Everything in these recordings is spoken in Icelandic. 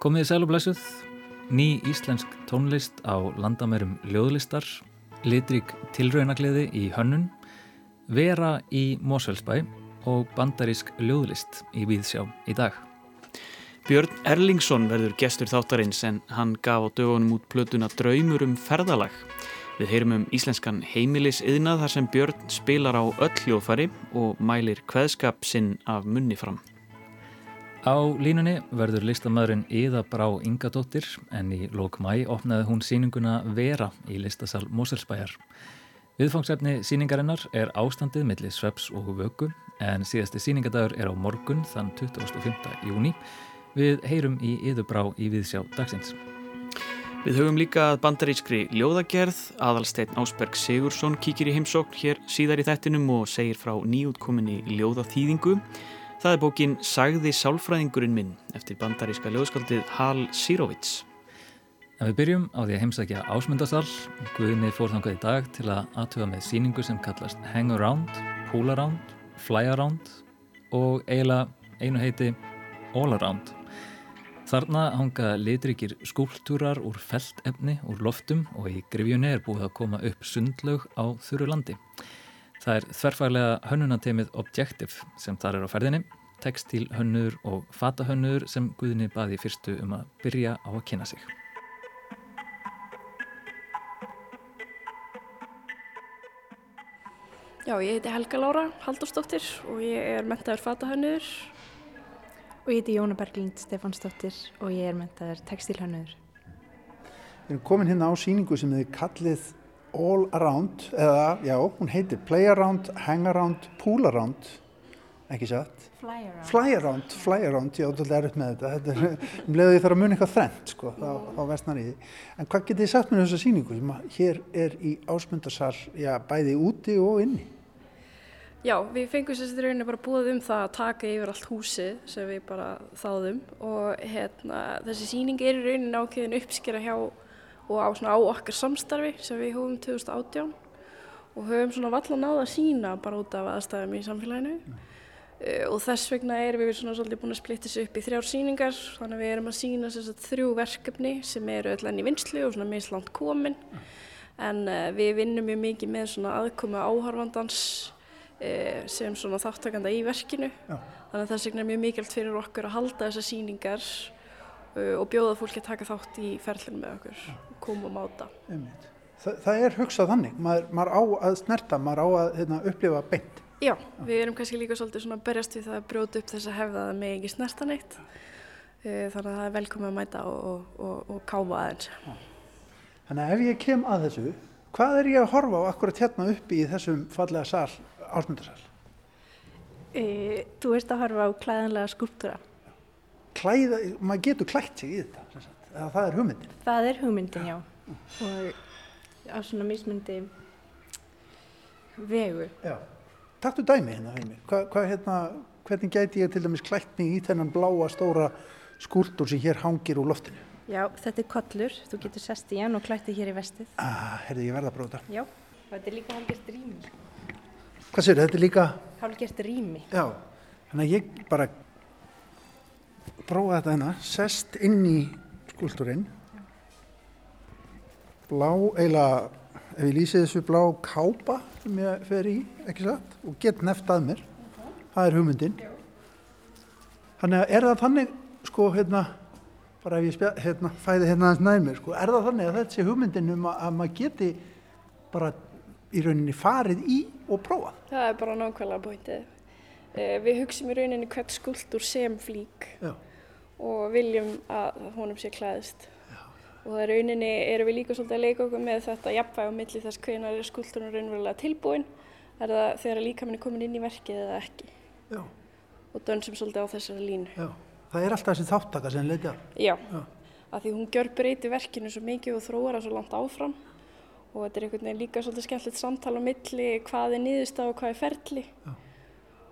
Komiði sæl og blessuð, ný íslensk tónlist á landamærum ljóðlistar, litrík tilraunagliði í hönnun, vera í Mósfellsbæ og bandarísk ljóðlist í Víðsjá í dag. Björn Erlingsson verður gestur þáttarins en hann gaf á dögunum út plötuna Draumur um ferðalag. Við heyrum um íslenskan heimilis yðnað þar sem Björn spilar á öll hljóðfæri og mælir hveðskap sinn af munni fram. Á línunni verður listamæðurinn Íða Brá Ingadóttir en í lók mæ opnaði hún síninguna Vera í listasal Moselsbæjar. Viðfangsefni síningarinnar er ástandið millir sveps og vöku en síðasti síningadagur er á morgun þann 25. júni. Við heyrum í Íðu Brá í viðsjá dagsins. Við höfum líka bandarískri ljóðagerð, aðalsteinn Ásberg Sigursson kíkir í heimsókn hér síðar í þettinum og segir frá nýjútkominni ljóðaþýðingu. Það er bókin Sagði sálfræðingurinn minn eftir bandaríska ljóðskaldið Hal Sirovits. En við byrjum á því að heimsækja ásmundasal. Guðinni fór þangað í dag til að aðtöfa með síningu sem kallast Hang Around, Pull Around, Fly Around og eiginlega einu heiti All Around. Þarna hanga litrikir skúltúrar úr feltefni úr loftum og í grifjunni er búið að koma upp sundlaug á þurru landi. Það er þverfaglega hönnunateimið Objective sem þar er á ferðinni, textil hönnur og fatahönnur sem Guðni baði fyrstu um að byrja á að kynna sig. Já, ég heiti Helga Lára Haldurstóttir og ég er mentaður fatahönnur. Og ég heiti Jóna Berglind Stefansdóttir og ég er mentaður textilhönnur. Við erum komin hérna á síningu sem þið kallið all around eða já, hún heitir play around, hang around, pool around ekki satt? Fly around, fly around, fly around ég alltaf erfitt með þetta. Þetta er um leiðu því þarf að muna eitthvað þrennt sko, þá, þá versnar í því en hvað getið þið sagt með þessa síningu sem hér er í ásmundarsal já, bæði úti og inni Já, við fengum sérstaklega rauninni bara búið um það að taka yfir allt húsið sem við bara þáðum og hérna, þessi síning er í rauninni ákveðin uppskera hjá og á, á okkar samstarfi sem við hófum 2018 og höfum svona valla náða að sína bara út af aðstæðum í samfélaginu mm. uh, og þess vegna erum við svona svolítið búin að splitta þessu upp í þrjár síningar þannig að við erum að sína sagt, þrjú verkefni sem eru öll enn í vinslu og svona mislant komin mm. en uh, við vinnum mjög mikið með svona aðkomi áharfandans uh, sem svona þáttakanda í verkinu Já. þannig að þess vegna er mjög mikilvægt fyrir okkur að halda þessar síningar Uh, og bjóða fólki að taka þátt í ferlinu með okkur, koma og máta. Þa, það er hugsað þannig, maður, maður á að snerta, maður á að hérna, upplifa beint. Já, Já, við erum kannski líka svolítið svona berjast við það að brjóta upp þess að hefða það með ekki snerta neitt. Uh, þannig að það er velkomið að mæta og, og, og, og káfa aðeins. Já. Þannig að ef ég kem að þessu, hvað er ég að horfa á akkurat hérna uppi í þessum fallega sál, ásmundarsal? E, þú ert að horfa á klæðanlega skúptúra klæða, maður getur klætt sig í þetta eða það er hugmyndin. Það er hugmyndin, já. og á svona mismundi vegu. Já. Takktu dæmi hérna heimi hva, hva, hérna, hvernig gæti ég til dæmis klætt mig í þennan bláa stóra skúldur sem hér hangir úr loftinu? Já, þetta er kollur, þú getur sest í hann og klætti hér í vestið. Ah, Herði, ég verða að bróta Já, þetta er líka hálfgert rými Hvað sér, þetta er líka Hálfgert rými. Já, þannig að ég bara prófa þetta hérna, sest inn í skúltúrin blá, eiginlega ef ég lýsi þessu blá kápa sem ég fer í, ekki satt? Og get neft að mér, það er hugmyndin. Þannig að er það þannig sko hérna bara ef ég spja, hérna, fæði hérna aðeins nær mér sko, er það þannig að þetta sé hugmyndin um að, að maður geti bara í rauninni farið í og prófa Það er bara nákvæmlega búintið eh, við hugsim í rauninni hvert skuldur sem flík Já. og viljum að honum sé klæðist. Já, já. og það rauninni erum við líka svolítið að leika okkur með þetta jafnvæg á milli þess hvenar er skulturinn raunverulega tilbúin er það þegar líkaminn er komin inn í verkið eða ekki? Já. og dönsum svolítið á þessari línu. Það er alltaf þessi þáttaka sem leikja. Já, af því hún gjör breyti verkinu svo mikið og þróar það svo langt áfram og þetta er einhvern veginn líka svolítið skemmtilegt samtala á milli hvað er nýðust á og hvað er ferli Já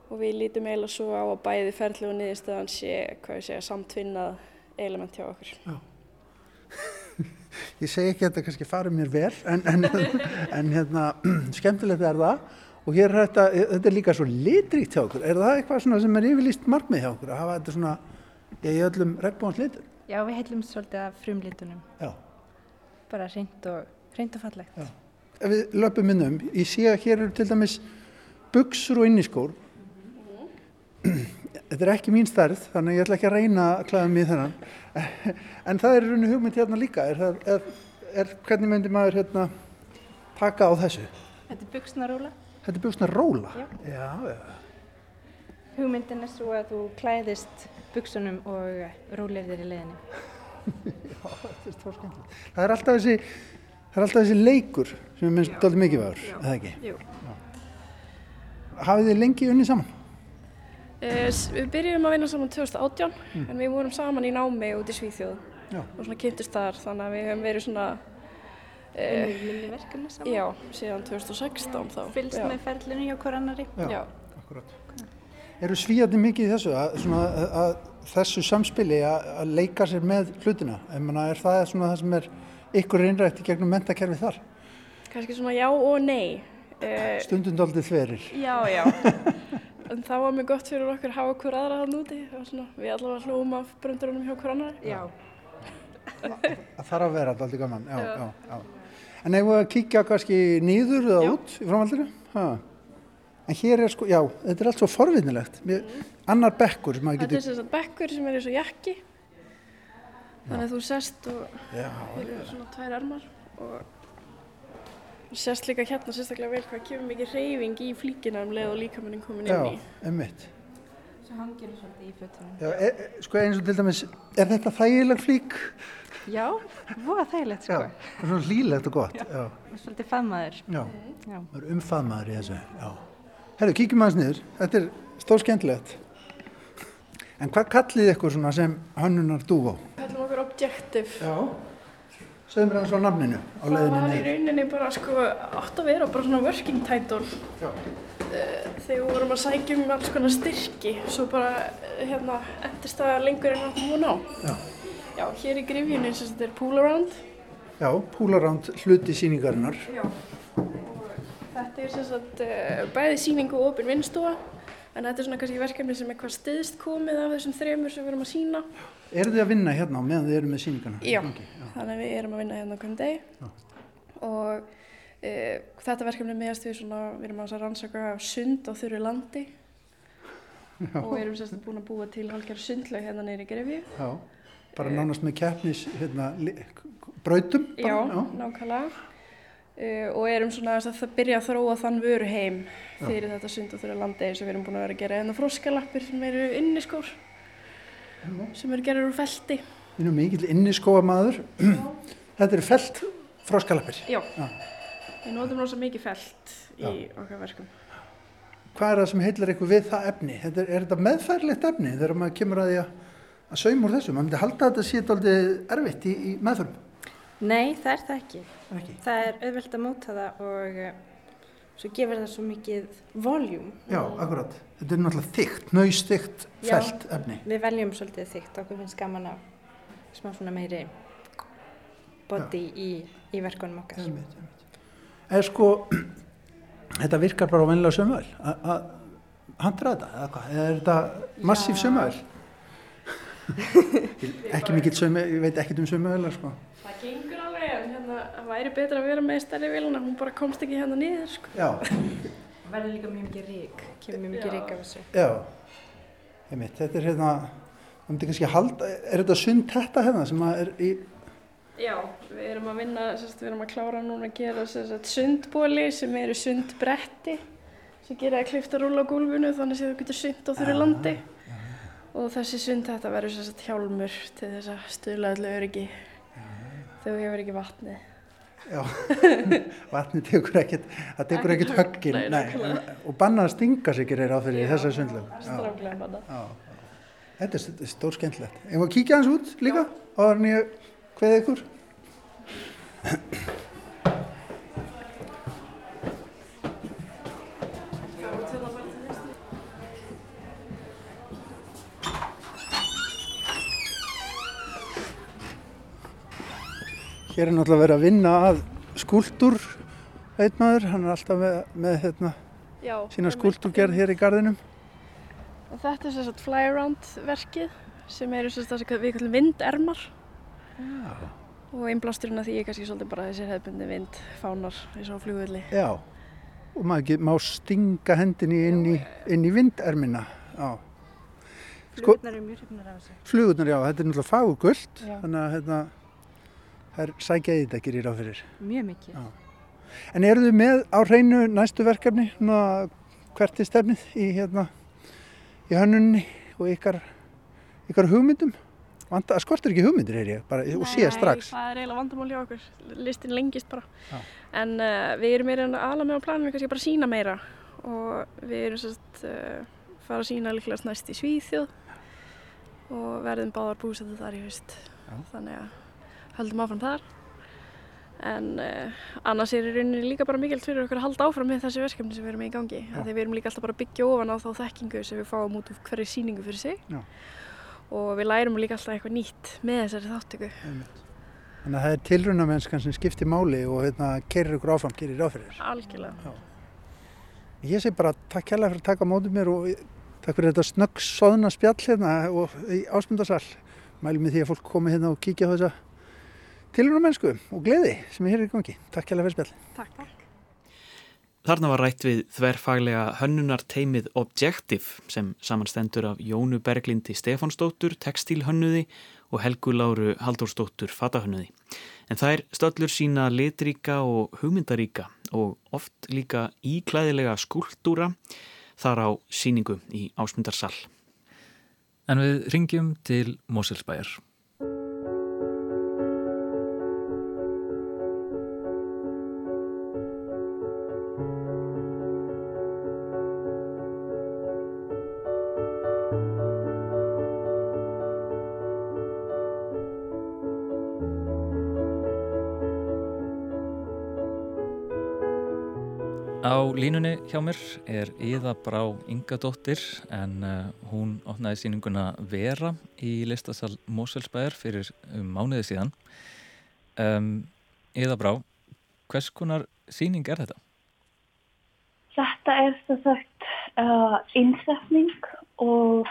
og við lítum eiginlega svo á að bæði ferli og niðurstöðan sé, hvað ég segja, samtvinnað element hjá okkur. Já. ég segi ekki að þetta kannski farið mér vel, en, en, en hérna, skemmtilegt er það og hér er þetta, þetta er líka svo litríkt hjá okkur. Er það eitthvað svona sem er yfirlýst markmið hjá okkur að hafa þetta svona í öllum regnbóðans litur? Já, við heilum svolítið af frumlitunum. Já. Bara reynd og, reynd og fallegt. Já. Ef við löpum inn um, ég sé að hér eru til dæmis buksur og inniskór. Þetta er ekki mín stærð, þannig ég ætla ekki að reyna að klæða mig þennan. En það er í rauninu hugmynd hérna líka. Er, er, er, hvernig myndi maður hérna taka á þessu? Þetta er buksnaróla. Þetta er buksna róla. Já. Já, já. Hugmyndin er svo að þú klæðist buksunum og rólir þér í leiðinni. Þetta er stórskemmtilegt. Það er alltaf þessi, það er alltaf þessi leikur sem er minnst doldið mikið var, eða ekki? Jú. Hafið þið lengi unni saman? Uh, við byrjum að vinna saman 2018 en við vorum saman í námi út í Svíþjóð Já. og svona kynntust þar þannig að við höfum verið svona Unnið minni verkefni saman. já, síðan 2016 þá Fylgst já. með ferlinu hjá hver annari. Já. Akkurat. Eru svíjandi mikið í þessu, að, svona, að, að þessu samspili að, að leika sér með hlutina? Ég meina, er það svona það sem er ykkur innrætt í gegnum mentakerfi þar? kannski svona já og nei uh, Stundum doldið þverir. já, já en það var mjög gott fyrir okkur að hafa hver aðra hann úti svona, við allavega hlúum af bröndurunum hjá hver annar Já. Það þarf að vera doldið gaman, já, já. já, En ef við að kíkja kannski nýður eða Já. út í framhaldinu? Ha. En hér er sko, já, þetta er allt svo forvinnilegt. Mér- Annar bekkur sem maður þetta er getur... sagt bekkur sem er eins og jakki þannig að þú sest og Já, eru svona tvær armar og sérst líka hérna sérstaklega vel hvað kemur mikið reyfing í flíkina um leið og líkamenninn komin já, inn í. emmitt. Svo hangir þú svolítið í fötunum. Já, e, e, sko eins og til dæmis, er þetta þægileg flík? Já, voða þægilegt Já, sko. það er svona hlýlegt og gott. Já, Og Svolítið faðmaður. já, Já. það er umfaðmaður í þessu, já. Herru, kíkjum aðeins niður, þetta er stór skemmtilegt. En hvað kallið ykkur svona sem hönnunar dúvó? Kallum okkur objective. Já. Segðu mér hans á nafninu á Það leiðinni var í rauninni bara sko átt að vera bara svona working title Já. Eh, þegar við vorum að sækja um alls konar styrki svo bara eh, hérna endist það lengur en áttum hún á. Já. Já, hér í grifjunni sem þetta er pool around. Já, púlaránd hluti síningarinnar. Já. Þetta er sem sagt uh, bæði síning og opin vinnstofa en þetta er svona kannski verkefni sem eitthvað stiðst komið af þessum þremur sem við erum að sína. Eru þið að vinna hérna meðan þið eru með síningarna? Já. Ok, já. Þannig að við erum að vinna hérna á hvernig deg Já. og uh, þetta verkefni meðast við svona, við erum að rannsaka sund á þurru landi Já. og erum sérst búin að búa til hálfgerð sundlaug hérna neyri Grefju. Já, bara nánast með keppnis, hérna, brautum. Já, bara, nákvæmlega. Uh, og erum svona að það byrja að þróa þann vöru heim fyrir þetta sund á þurru landi og við erum búin að vera að gera hérna froskalappir sem eru inniskór sem eru gerður úr felti. Við erum mikill inniskóa maður. Þetta eru felt froskalappir. Já, Já. við notum rosa mikið felt í Já. okkar verkum. Hvað er það sem heilar ykkur við það efni? Þetta er, er þetta meðfærlegt efni þegar maður kemur að því að, að sauma úr þessu? Maður myndi halda að þetta sé aldrei erfitt í, í meðförum. Nei, það er það ekki. Ekki? Það er auðvelt að móta það og uh, svo gefur það svo mikið voljúm. Já, akkurat. Þetta er náttúrulega þygt, nöysþygt Já. felt efni. Við veljum svolítið þygt, okkur finnst gaman að smá svona meiri body í, í verkunum okkar. Einmitt, einmitt. Er sko, þetta virkar bara á vennilega sömuvel að handra þetta eða hvað? Eða er þetta massíf Já. sömuvel? ekki mikill sömuvel, ég veit ekkert um sömuvel sko. Það gengur alveg en hérna, það væri betra að vera með stærri vilna, hún bara komst ekki hérna niður sko. Já, Verður líka mjög mikið rík, kemur mjög mikið rík af þessu. já. Einmitt, þetta er hérna, það myndi kannski halda, er þetta sund þetta hérna sem að er í, Já, við erum að vinna, sérst, við erum að klára núna að gera sérst, sundbóli sem eru sundbretti sem gera að klifta rúla á gólfinu þannig að þú getur sund á þurru Já, landi og þessi sund þetta verður sérst hjálmur til þess að stuðla öllu öryggi þú hefur ekki vatnið. já, vatni tekur ekkert, það tekur ekkert Ekkert högg, höggin, nei, og banna að stinga sig gerir á fyrir Já, þessa sundlum. Já, Stráflega manna. já, já. Þetta er st- stór skemmtilegt. Ef að kíkja hans út líka, áður en ég kveði ykkur. Hér er náttúrulega verið að vinna að skúldur, veit maður, hann er alltaf með, með hérna, Já, sína einmitt. skúltúrgerð hér í gardinum. Og þetta er sem sagt fly around verkið sem eru sem sagt það sem við kallum vindermar Já. og einblásturinn af því er kannski svolítið bara þessi hefðbundi vindfánar eins og á flugvöldi. Já, og maður má stinga hendinni inn í, inn í vindermina. Já, Sko- Flugurnar eru mjög hrifnar af þessu. flugurnar, já, þetta er náttúrulega fagugullt, Já. þannig að hérna, það er sækjaðið þetta gerir á fyrir. Mjög mikið. Já. En eru þið með á hreinu næstu verkefni, svona, hvert er stefnið í, hérna, í hönnunni og ykkar, ykkar hugmyndum? Vanda, skortir ekki hugmyndir, er ég, bara, og sé strax. Nei, það er eiginlega vandamál hjá okkur. Listin lengist bara. Já. En uh, við erum meira en aðla með á planinu kannski bara að sína meira og við erum sagt uh, fara að sína líklegast næst í Svíþjóð og verðum báðar búsettu þar í. Já. Þannig að höldum áfram þar. En uh, annars er í rauninni líka bara mikilvægt fyrir okkur að halda áfram með þessi verkefni sem við erum í gangi. Já. Þegar við erum líka alltaf bara að byggja ofan á þá þekkingu sem við fáum út úr hverju síningu fyrir sig. Já. Og við lærum líka alltaf eitthvað nýtt með þessari þáttöku. Þannig að það er tilrunamennskan sem skiptir máli og hérna, kerir ykkur áfram, gerir áfyrir. Algjörlega. Ég segi bara takk kærlega fyrir að taka mótið mér og takk fyrir þetta snögg soðna spjall hérna og í ásmundarsal. Mælum við því að fólk komi hérna og kíkja á þessa tilrunamennsku og gleði sem er hér í gangi. Takk kærlega fyrir spjall. Takk, takk. Þarna var rætt við þverfaglega hönnunar teimið Objective sem samanstendur af Jónu Berglindi Stefánsdóttur, textílhönnuði og Helgu Láru Halldórsdóttur, fatahönnuði. En þær stöllur sína litríka og hugmyndaríka og oft líka íklæðilega skúltúra þar á síningu í Ásmundarsal. En við ringjum til Moselsbæjar. Línunni hjá mér er Íða Brá Ingadóttir en uh, hún opnaði síninguna Vera í listasal Moselsbæjar fyrir um mánuði síðan. Um, Íða Brá, hvers konar síning er þetta? Þetta er þess sagt uh, innsetning og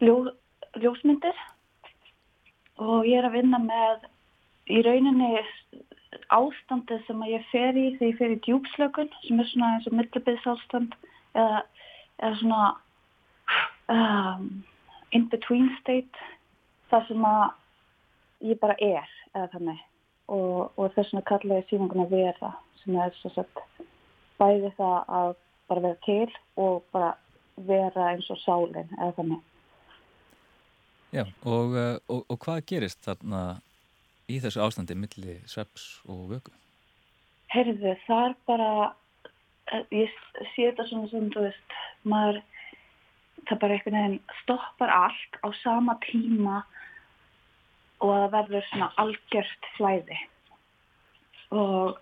ljó, ljósmyndir og ég er að vinna með í rauninni ástandið sem að ég fer í þegar ég fer í djúpslökun sem er svona eins og millibiðsástand eða, eða svona um, in between state þar sem að ég bara er eða þannig og, og þess vegna kalla ég síninguna vera sem er svo sett bæði það að bara vera til og bara vera eins og sálinn eða þannig. Já, og, uh, og, og hvað gerist þarna í þessu ástandi milli sveps og vöku? Heyrðu, það er bara, eh, ég sé þetta svona sem þú veist, maður, það bara einhvern veginn stoppar allt á sama tíma og það verður svona algjört flæði og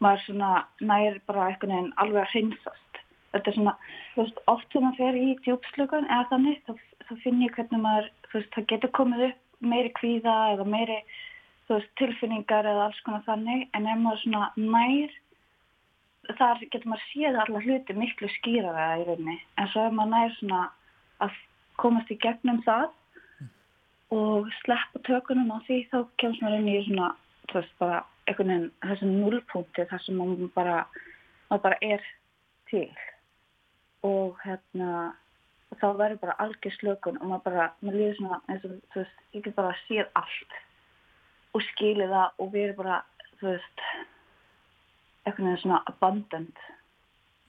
maður svona nær bara einhvern veginn alveg að hreinsast. Þetta er svona, þú veist, oft sem maður fer í djúpslökun eða þannig, þá, þá finn ég hvernig maður, þú veist, það getur komið upp meiri kvíða eða meiri, veist, tilfinningar eða alls konar þannig, en ef maður svona nær, þar getur maður séð alla hluti miklu skýrara í rauninni, en svo ef maður nær svona að komast í gegnum það og sleppa tökunum á því, þá kemst maður inn í svona, veist, bara einhvern veginn þessum núlpunkti þar sem maður bara, maður bara er til. Og hérna þá verður bara algjör slökun og maður bara, maður líður svona eins og þú veist, ég get bara séð allt og skilið það og við erum bara, þú veist einhvern veginn svona abundant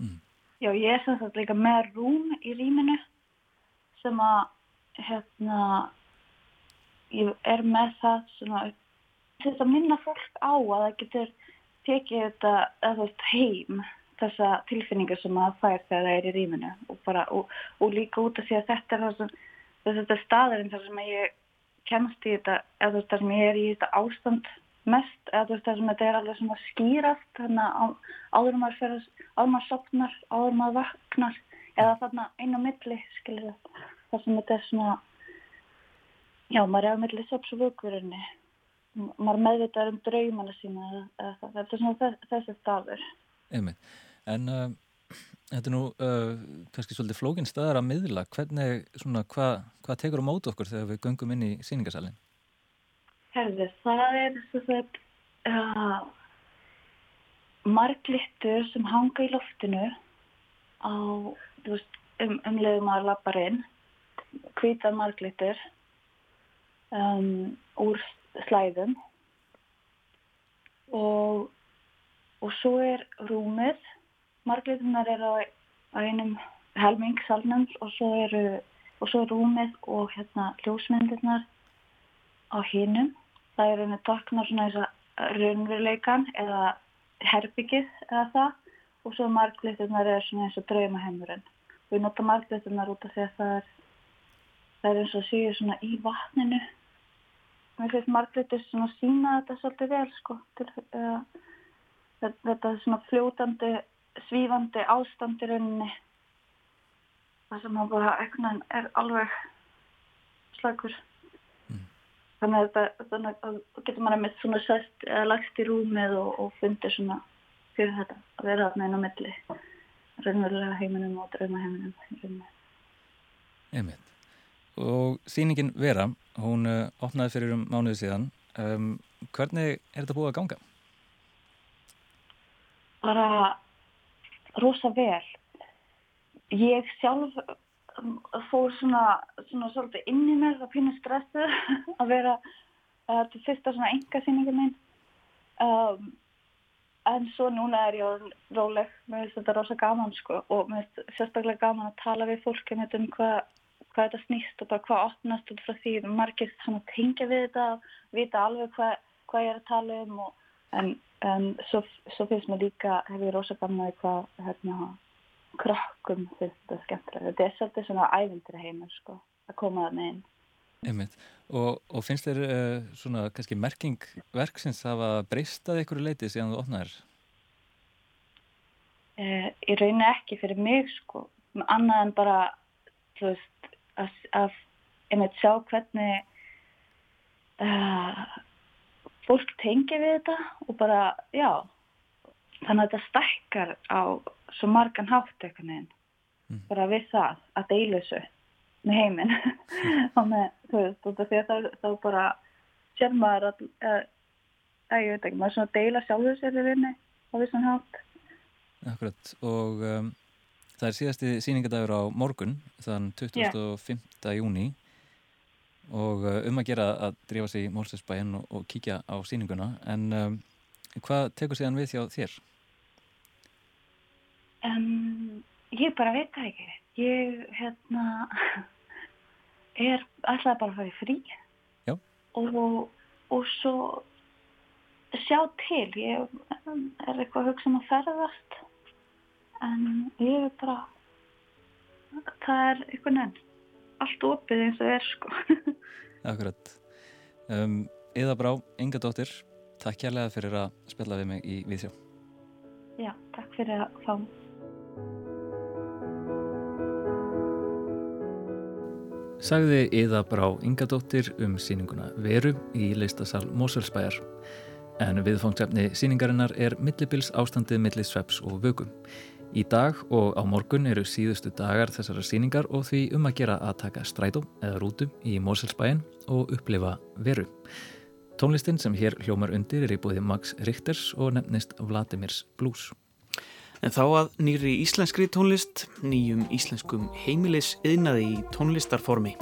Mm. Já, ég er sem sagt líka með rúm í rýminu sem að hérna ég er með það svona að minna fólk á að það getur tekið þetta eða veist heim þessa tilfinningar sem maður fær þegar það er í rýminu og, bara, og, og líka út af því að þetta er það sem þetta er staðurinn þar sem ég kemst í þetta eða þú veist þar sem ég er í þetta ástand mest eða þú veist þar sem þetta er alveg svona skýrast þannig að áður maður að áður maður sopnar, áður maður vaknar eða þarna einn á milli skilur það þar sem þetta er svona já maður er á milli sops og vökurinni maður meðvitað um draumana sína eða, eða það, þetta er svona þess, þessi staður. Einmitt. En uh, þetta er nú uh, kannski svolítið flókin staðar að miðla. Hvernig, svona, hvað hva tekur á mót okkur þegar við göngum inn í síningasalinn? Herði, það er þess að uh, marglittur sem hanga í loftinu á, þú veist, um, umlegum að lappar inn, hvita marglittur um, úr slæðum og, og svo er rúmið, marglittunar er á, einum helming salnum og svo, eru, og svo er rúmið og hérna ljósmyndirnar á hinnum. Það er einnig taknar svona þess að raunveruleikan eða herbyggið eða það og svo marglittunar er svona eins og draumahemmurinn. Við notum marglittunar út af því að það er, það er eins og séu svona í vatninu. Mér finnst marglittur svona sína þetta svolítið vel sko. Til, uh, þetta svona fljótandi, svífandi ástand í rauninni. Það sem hann bara eitthvað er alveg slagur. Þannig að þetta, að getur maður með svona sest eða lagst í rúmið og, og fundir svona fyrir þetta að vera þarna inn á milli raunverulega heiminum og drauma heiminum. Einmitt. Og síningin Vera, hún uh, opnaði fyrir um mánuði síðan. Um, hvernig er þetta búið að ganga? Bara rosa vel. Ég sjálf fór svona, svona svolítið inn í mér það pínir stressuð að vera uh, til fyrsta svona enga síningin minn um, en svo núna er ég róleg mér finnst þetta rosa gaman sko og mér finnst sérstaklega gaman að tala við fólki um hvað hva þetta snýst og bara hvað opnast út frá því margir svona tengja við þetta vita alveg hvað hva ég er að tala um og, en, en svo, svo finnst mér líka hef ég rosa gaman að hvað hérna krokkum finnst þetta skemmtilega. Þetta er svolítið svona ævindir heimur sko, að koma það með inn. Einmitt. Og, og finnst þér uh, svona kannski merking verksins hafa breystað ykkur leiti síðan þú opnaðir? Uh, ég raunir ekki fyrir mig sko, annað en bara, veist, að, að sjá hvernig uh, fólk tengi við þetta og bara, já, þannig að þetta stækkar á svo margan hátt eitthvað neginn mm. bara við það að deilu þessu með heiminn þannig þú veist, þú veist, þá, þá bara sér maður að, að, að ég veit ekki, maður svona deila sjálfur sér í vinni á vissan hátt Akkurat, og um, það er síðasti síningadagur á morgun þann 25. Yeah. júni og uh, um að gera að drífa sig í Mólsesbæinn og, og kíkja á síninguna en um, hvað tekur síðan við hjá þér? Um, ég bara veit það ekki. Ég, hérna, er alltaf bara að fara í frí Já. og, og svo sjá til. Ég er eitthvað að hugsa um að ferðast en ég er bara, það er eitthvað nefn. Allt opið eins og er, sko. Akkurat. Um, Eða Brá, Inga Dóttir, takk kærlega fyrir að spilla við mig í Víðsjá. Já, takk fyrir að fá mig. Sagði Íða Brá Ingadóttir um síninguna Veru í leistasal Moselsbæjar. En viðfóngsefni síningarinnar er millibils ástandið millir sveps og vögum. Í dag og á morgun eru síðustu dagar þessara síningar og því um að gera að taka strætó eða rútu í Moselsbæjan og upplifa Veru. Tónlistin sem hér hljómar undir er í búið Max Richters og nefnist Vladimirs Blues. En þá að nýri íslenskri tónlist, nýjum íslenskum heimilis yðnaði í tónlistarformi.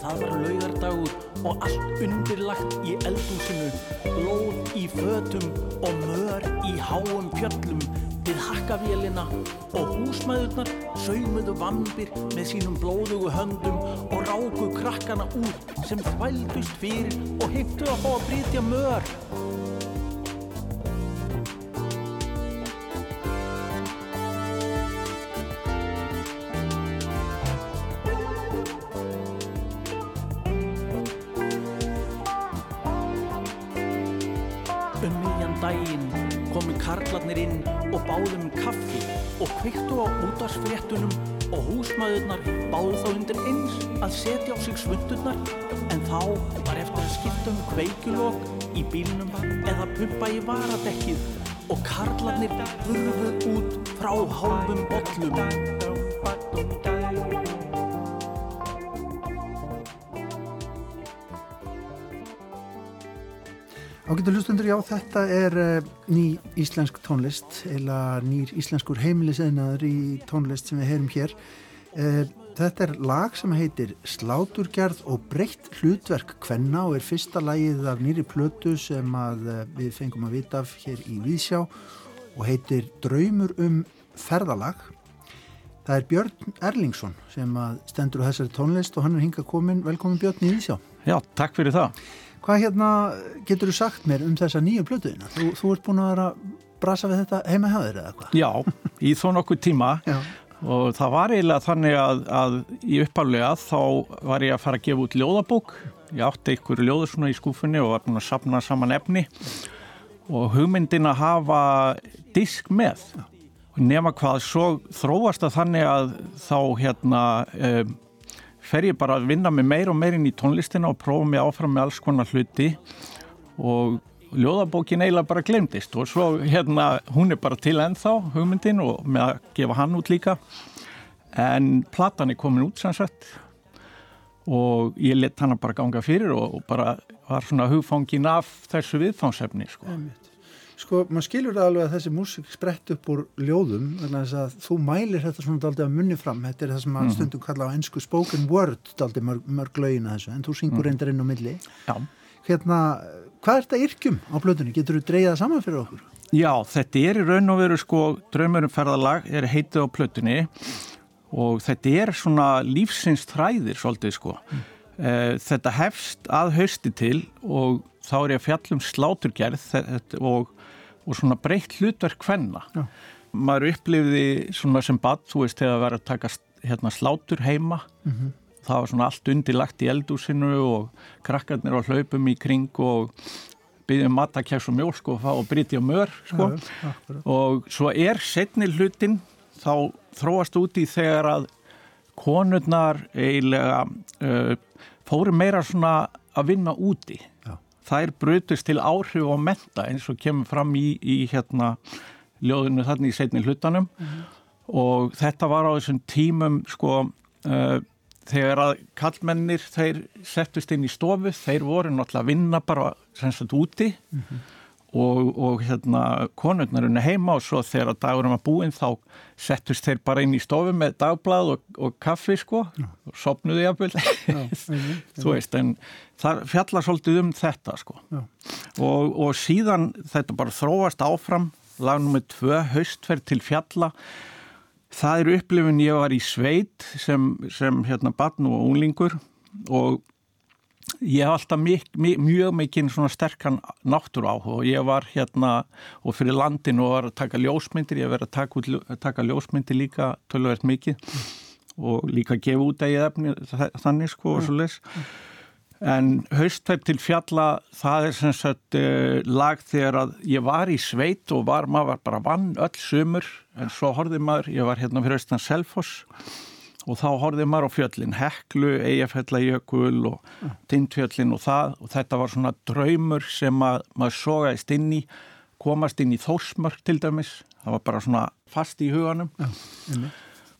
Það var laugardagur og allt undirlagt í eldúsinu, blóð í fötum og mör í háum fjöllum við hakkavélina og húsmaðurnar saumuðu vambir með sínum blóðugu höndum og ráku krakkana út sem þvældust fyrir og heimtu að fá að brytja mör. Og báðum kaffi og kveiktu á útarsfréttunum og húsmaðurnar báðu þá undir eins að setja á sig svundurnar en þá var eftir að skipta um kveikjulokk í bílnum eða pumpa í varadekkið og karlarnir hurfu út frá hálfum bollum. Ágættu hlustundur, já, þetta er uh, ný íslensk tónlist, eða nýr íslenskur heimiliseinaður í tónlist sem við heyrum hér. Uh, þetta er lag sem heitir Sláturgerð og breytt hlutverk Kvenna og er fyrsta lagið af nýri plötu sem að, uh, við fengum að vita af hér í Víðsjá og heitir Draumur um ferðalag. Það er Björn Erlingsson sem stendur á þessari tónlist og hann er hinga komin. Velkomin Björn í Víðsjá. Já, takk fyrir það. Hvað hérna getur þú sagt mér um þessa nýju plötuðina? Þú, þú ert búin að vera að brasa við þetta heima hjá þér eða hvað? Já, í þó nokkuð tíma Já. og það var eiginlega þannig að, að í uppálega þá var ég að fara að gefa út ljóðabók. Ég átti einhverju ljóður svona í skúfunni og var búin að sapna saman efni og hugmyndin að hafa disk með. Nefna hvað svo þróast að þannig að þá hérna... Um, fer ég bara að vinna með meir og meirinn í tónlistina og prófa mig áfram með alls konar hluti. Og ljóðabókin eiginlega bara glemdist og svo hérna hún er bara til ennþá hugmyndin og með að gefa hann út líka. En platan er komin út sannsett og ég let hana bara ganga fyrir og, og bara var svona hugfangin af þessu viðfangsefni sko. Sko, maður skilur alveg að þessi músik sprett upp úr ljóðum þannig að, að þú mælir þetta svona daldið að munni fram þetta er það sem maður mm -hmm. stundum kalla á ennsku spoken word daldið mörg, mörg lögin að þessu en þú syngur mm -hmm. reyndar inn á milli Já. Hérna, hvað er þetta yrkjum á blöðunni? Getur þú dreyjað saman fyrir okkur? Já, þetta er í raun og veru sko draumurum ferðalag er heitið á plötunni og þetta er svona lífsins þræðir svolítið sko mm. þetta hefst að hausti til og þá er ég að fjallum sláturgerð og og svona breytt hlutverk hvenna. Maður upplifði svona sem bad, þú veist, þegar það var að taka hérna, slátur heima. Mm -hmm. Það var svona allt undilagt í eldúsinu og krakkarnir á hlaupum í kring og byggjum matakjæs og mjól sko og briti á mör sko. Ja, og svo er setni hlutin þá þróast úti þegar að konurnar eiginlega uh, fóru meira svona að vinna úti. Þær brutist til áhrif og menta eins og kemur fram í, í hérna ljóðinu þarna í setni hlutanum. Mm -hmm. og þetta var á þessum tímum sko uh, þegar að kallmennir þeir settust inn í stofu, þeir voru náttúrulega að vinna bara semst úti. Mm -hmm og, og hérna konurnarunni heima og svo þegar dagurum var búinn þá settust þeir bara inn í stofu með dagblad og, og kaffi sko. Já. og sopnuði jafnvel þú veist en það fjallar svolítið um þetta sko. Og, og síðan þetta bara þróast áfram lagnum með tvö haustferð til fjalla. Það eru upplifin ég var í sveit sem, sem hérna barn og unglingur og Ég hef alltaf mjög, mjög mikinn svona sterkan náttúr á og ég var hérna og fyrir landin og var að taka ljósmyndir, ég verið að taka, út, taka ljósmyndir líka tölverð mikið og líka gefa út eigið efni þannig sko og svo les. En haustverð til fjalla það er sem sagt uh, lag þegar að ég var í sveit og var, maður var bara vann öll sömur en svo horfið maður, ég var hérna fyrir austan Selfoss og þá horfið maður á fjöllin, Heklu, Eyjafjallajökul og. Tindfjöllin og það og þetta var svona draumur sem að, maður sogaðist inn í, komast inn í þósmörk til dæmis, það var bara svona fast í huganum. Ja,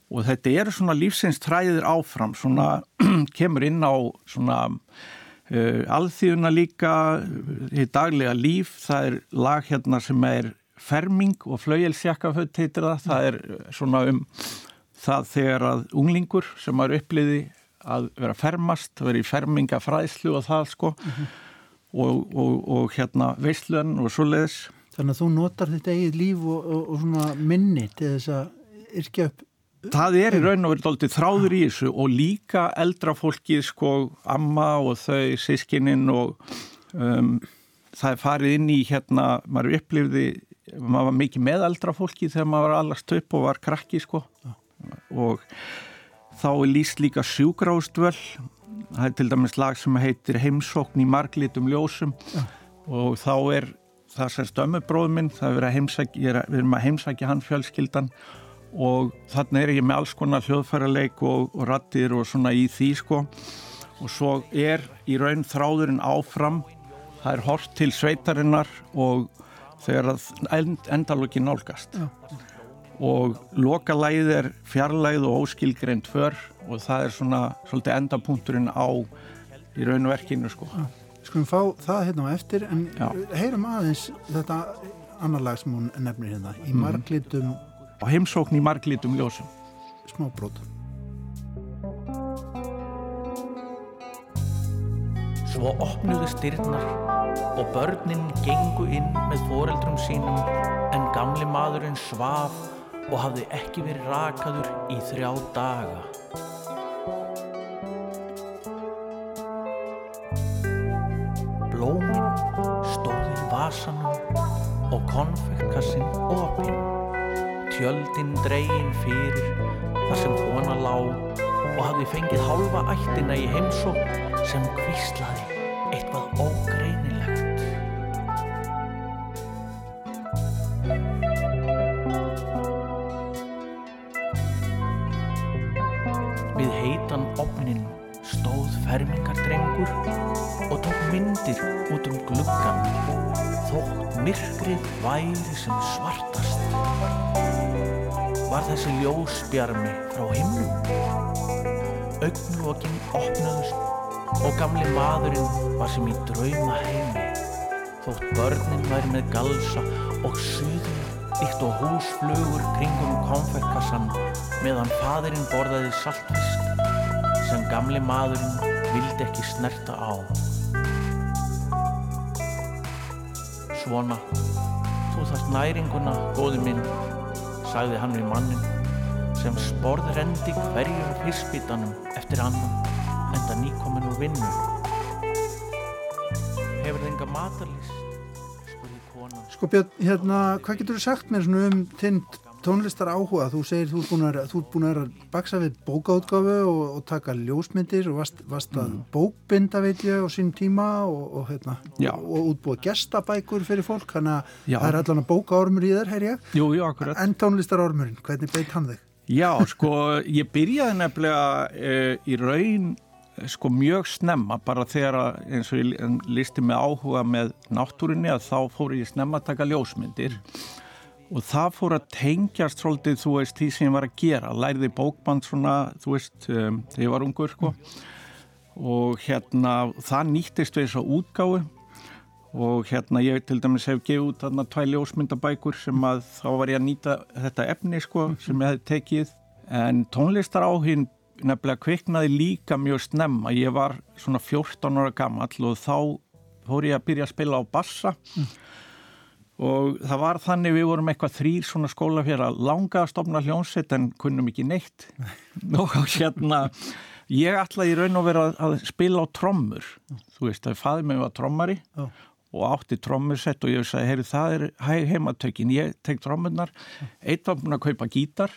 og þetta eru svona lífsins træðir áfram, svona kemur inn á svona uh, alþýðuna líka, í daglega líf, það er lag hérna sem er ferming og flauelsjakaföld heitir það, það er svona um það þegar að unglingur sem er uppliði að vera fermast, vera í fermingafræðslu og það sko mm -hmm. og, og, og hérna veistlun og svo leiðis. Þannig að þú notar þetta eigið líf og, og svona minni til þess að yrkja upp Það er í raun og verið doldið þráður í þessu og líka eldra fólkið sko amma og þau sískininn og um, það er farið inn í hérna, maður upplifði maður var mikið með eldra fólkið þegar maður var allast upp og var krakki sko Já og þá er líst líka sjúgráðstvöll það er til dæmis lag sem heitir heimsókn í marglitum ljósum. Ja. og þá er það sérst ömmubróð minn, það er að heimsækja við erum að heimsækja hann fjölskyldan. Og þannig er ég með alls konar hljóðfæraleik og, og rattir og svona í því sko. Og svo er í raun þráðurinn áfram. Það er hort til sveitarinnar og þegar endalóki nálgast. Já. Og lokalæð er fjarlæð og óskilgreind för og það er svona svolítið endapunkturinn á í raun og verkinu sko. Skulum fá það hérna á eftir en Já. heyrum aðeins þetta annar lag sem hún nefnir hérna í Mhm. marglitum og heimsókn í marglitum ljósum smábrót. Svo opnuðu styrnar og börnin gengu inn með foreldrum sínum en gamli maðurinn svaf og hafði ekki verið rakaður í þrjá daga. Blómin stóð í vasanum og konfektkassin opinn. Tjöldin dregin fyrir þar sem kona lá og hafði fengið hálfa ættina í heimsókn sem hvíslaði myrkrið væri sem svartast. Var þessi ljósbjarmi frá himnum? Augnlokin opnuðust og gamli maðurinn var sem í drauma heimi. Þótt börnin væri með galsa og suðum líkt og húsflugur kringum konfektkassan meðan fadirinn borðaði saltfisk sem gamli maðurinn vildi ekki snerta á. Svona, þú þarft næringuna, góði minn, sagði hann við mannin sem sporðrendi hverjum fiskbítanum eftir annan enda nýkomin úr vinnu. Hefur þið enga konan. Sko Björn, hérna, hvað getur þú sagt mér um þinn tónlistar áhuga? Þú segir þú ert búin að, að baksa við bókaútgáfu og, og taka ljósmyndir og varst, varst að Mm. bókbinda veit ég á sín tíma og, og, hérna, og, og útbúa gestabækur fyrir fólk, þannig að það er allan að bókaormur í þér, heyr ég. Jú, jú, En tónlistarormurinn, hvernig beitt hann þig? Já, sko, ég byrjaði nefnilega e, í raun sko mjög snemma bara þegar að, eins og ég listi með áhuga með náttúrinni að þá fór ég snemma að taka ljósmyndir og það fór að tengjast svolítið, þú veist, því sem ég var að gera. Læriði bókband svona, þú veist um, þegar ég var ungur, sko. Og hérna, það nýttist við þess að útgáfu. Og hérna ég til dæmis hef gefið út þarna tvæ ljósmyndabækur sem að þá var ég að nýta þetta efni sko sem ég hef tekið. En tónlistar áhinn nefnilega kviknaði líka mjög snemma. Ég var svona 14 ára gammal og þá fór ég að byrja að spila á bassa og það var þannig við vorum eitthvað þrýr svona skóla fyrir að langa að stopna hljónsett en kunnum ekki neitt. Og hérna ég ætlaði í raun og vera að, spila á trommur. Þú veist að faði mig var trommari Já. og átti trommursett og ég sagði, heyri það er heimatökin, ég tek trommunar eitt var búin að kaupa gítar.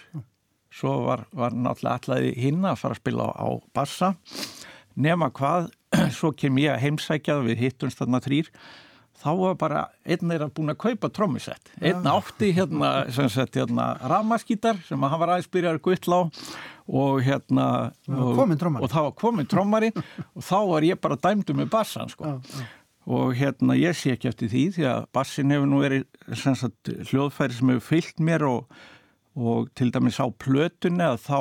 Svo var, var náttúrulega ætlaði hinn að fara að spila á, á bassa. Nema hvað, svo kem ég að heimsækja við hittumst þarna þrýr þá var bara einn er að búin að kaupa trommusett. Einn átti hérna, hérna ramaskítar sem hann var aðeins byrjar að guttla á og hérna og, og þá var komin trommari og þá var ég bara dæmdu með bassan sko. og hérna ég sé ekki eftir því því að bassin hefur nú verið sagt, hljóðfæri sem hefur fyllt mér og, og til dæmis á plötunni að þá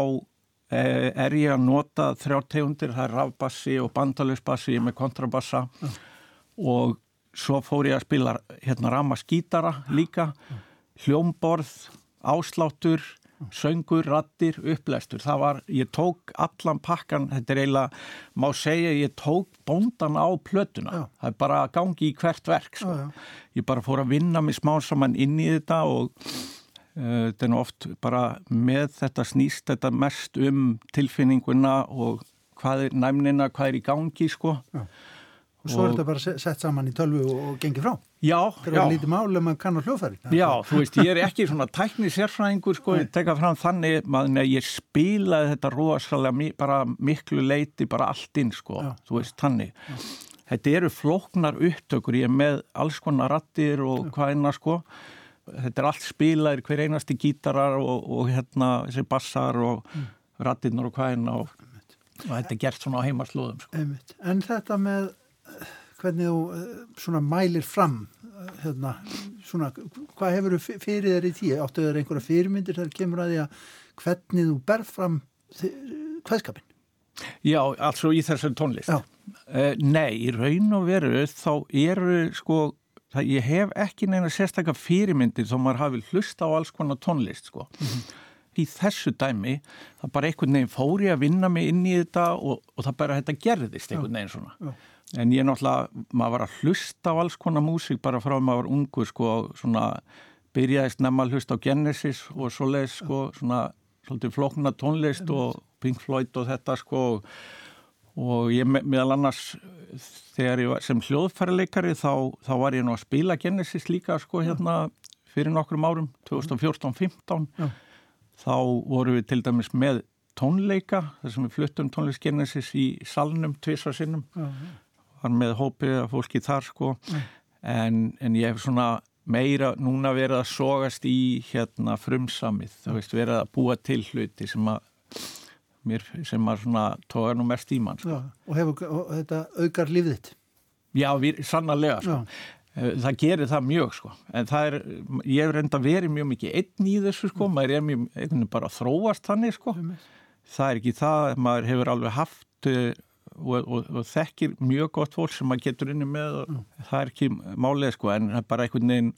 eh, er ég að nota þrjár tegundir, það er rafbassi og er með kontrabassa og svo fór ég að spila hérna ramaskítara líka, hljómborð, ásláttur, söngur, rattir, upplestur. Það var, ég tók allan pakkan, þetta er eiginlega, má segja, ég tók bóndan á plötuna. Já. Það er bara gangi í hvert verk, sko. Já, já. Ég bara fór að vinna mig smá saman inn í þetta og uh, þetta er nú oft bara með þetta snýst þetta mest um tilfinninguna og hvað er næmnina, hvað er í gangi, sko. Og svo er þetta bara se- sett saman í tölvu og, gengið frá. Já, Það er já. að lítið mál ef maður kann á hljóðfæri. Já, þú veist, ég er ekki svona tækni sérfræðingur, sko, ég teka fram þannig maður að ég spilaði þetta rosalega bara miklu leiti bara allt inn, sko, Já. þú veist, þannig. Þetta eru flóknar upptökur, ég er með alls konar rattir og hvað einna, sko. Þetta er allt spilaðir, hver einasti gítarar og, og hérna, þessi bassar og mm. rattirnar og hvað einna og, og þetta er gert svona á heimaslóðum, sko. En þetta með, hvernig þú uh, svona mælir fram uh, hérna, svona, hvað hefur þú fyrir þér í tíu? Áttu þér einhverja fyrirmyndir þegar kemur að því að hvernig þú berð fram hvaðskapin? Já, altså í þessari tónlist. Uh, nei, í raun og veru þá eru sko, það, ég hef ekki neina sérstaklega fyrirmyndir þó maður hafi hlusta á alls konar tónlist sko. Mm -hmm. Í þessu dæmi, það bara einhvern veginn fór ég að vinna mig inn í þetta og, og það bara þetta gerðist einhvern veginn svona. Já. En ég náttúrulega, maður var að hlusta á alls konar músík bara frá að maður var ungur sko, svona byrjaði snemma að hlusta á Genesis og svo leiðis sko, svona svolítið flokna tónlist og Pink Floyd og þetta sko og ég meðal annars þegar ég var sem hljóðfærarleikari þá, þá var ég nú að spila Genesis líka sko hérna fyrir nokkrum árum 2014-15 þá voru við til dæmis með tónleika þar sem við fluttum tónlist Genesis í salnum tviðsvarsinnum var með hópið af fólki þar sko en, en ég hef svona meira núna verið að sogast í hérna frumsamið, þú veist, verið að búa til hluti sem að mér sem að svona tóða nú mest í mann sko. og, hefur, og þetta aukar lífið Já, við, sannarlega sko. Eh, það gerir það mjög sko en það er, ég hef reynda verið mjög mikið einn í þessu sko, mm. maður er mjög einhvern veginn bara þróast þannig sko mm. það er ekki það, maður hefur alveg haft eh, og, og, og þekkir mjög gott fólk sem maður getur inni með og mm. það er ekki málið sko en bara einhvern veginn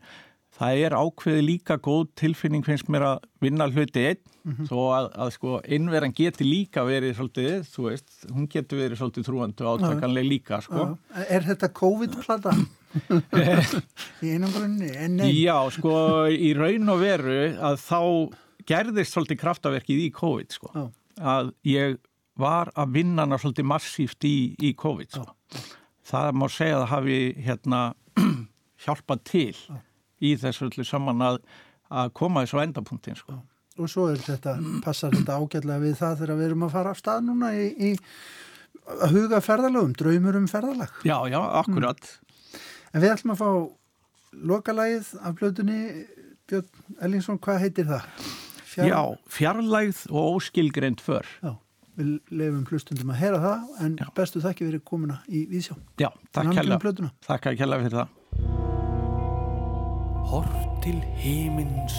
það er ákveði líka góð tilfinning finnst mér að vinna hluti einn mm -hmm. þó að, að sko innverðan geti líka verið svolítið, þú veist hún getur verið svolítið trúandu átakanlega líka sko. Er þetta COVID-plata? í einum grunni? Já, sko í raun og veru að þá gerðist svolítið kraftaverkið í COVID sko að ég var að vinna hana svolítið massíft í, í COVID sko. það má segja að hafi hérna hjálpað til Já í þessu öllu saman að, að koma þessu endapunktin sko. Og svo er þetta, passar þetta ágætlega við það þegar við erum að fara af stað núna í, í að huga ferðalögum, draumur um ferðalag. Já, já, akkurat. Mm. En við ætlum að fá lokalægið af blöðunni, Björn Ellingsson, hvað heitir það? Fjár... Já, fjarlægð og óskilgreynd för. Já, við lefum hlustundum að hera það, en já. bestu þakki fyrir komuna í Vísjá. Já, takk kærlega. Takk kærlega fyrir það. Hort til himins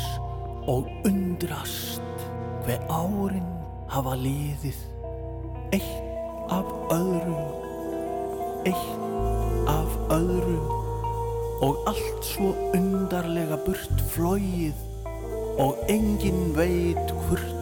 og undrast hver árin hafa liðið eitt af öðru eitt af öðru og allt svo undarlega burt flóið og engin veit hvort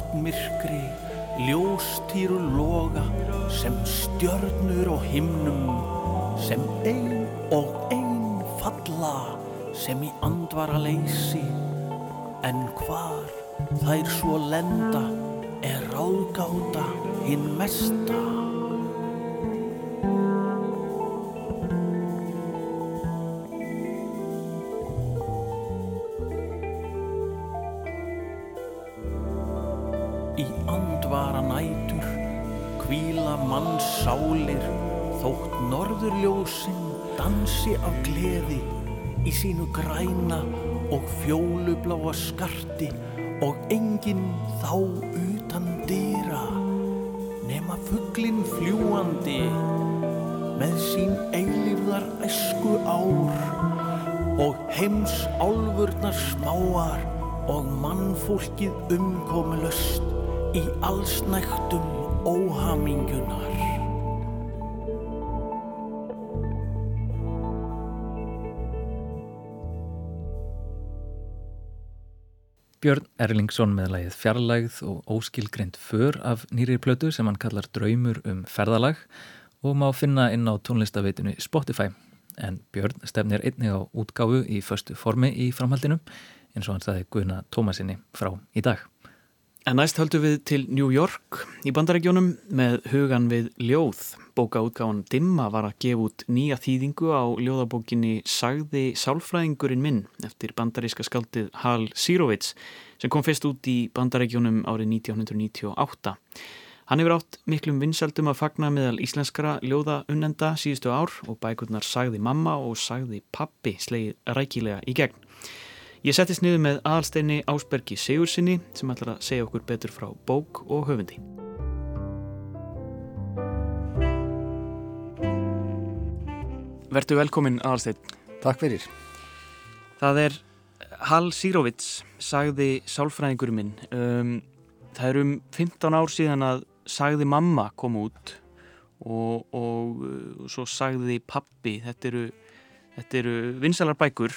Í náttmyrkri ljóstýru loga sem stjörnur og himnum sem ein og ein falla sem í andvara leysi en hvar þær svo lenda er ráðgáta hinn mesta. Af gleði í sínu græna og fjólubláa skarti og enginn þá utan dýra nema fugglin fljúandi með sín eilirðar esku ár og heims álfurnar smáar og mannfólkið umkomilöst í allsnægtum óhamingunar. Björn Erlingsson með lagið Fjarlægð og óskilgreynd för af nýri plötu sem hann kallar Draumur um ferðalag og má finna inn á tónlistaveitinu Spotify. En Björn stefnir einnig á útgáfu í förstu formi í framhaldinu eins og hann sagði Guðna Tómasinni frá í dag. En næst höldum við til New York í bandarækjónum með hugan við ljóð. Bókaútgáðan Dimma var að gefa út nýja þýðingu á ljóðabókinni Sagði sálfræðingurinn minn eftir bandaríska skaldið Hal Sirovits sem kom fyrst út í bandarækjónum árið 1998. Hann hefur átt miklum vinsaldum að fagna meðal íslenskara ljóða unnenda síðustu ár og bækurnar Sagði mamma og Sagði pappi slegið rækilega í gegn. Ég settist niður með aðalsteini Ásbergi Sigursinni sem ætlar að segja okkur betur frá bók og höfundi. Vertu velkomin aðalstein. Takk fyrir. Það er Hal Sírovits, sagði sálfræðingur minn. Um, það er um 15 ár síðan að sagði mamma kom út og, og, og uh, svo sagði pappi. Þetta eru Þetta eru vinsalar bækur.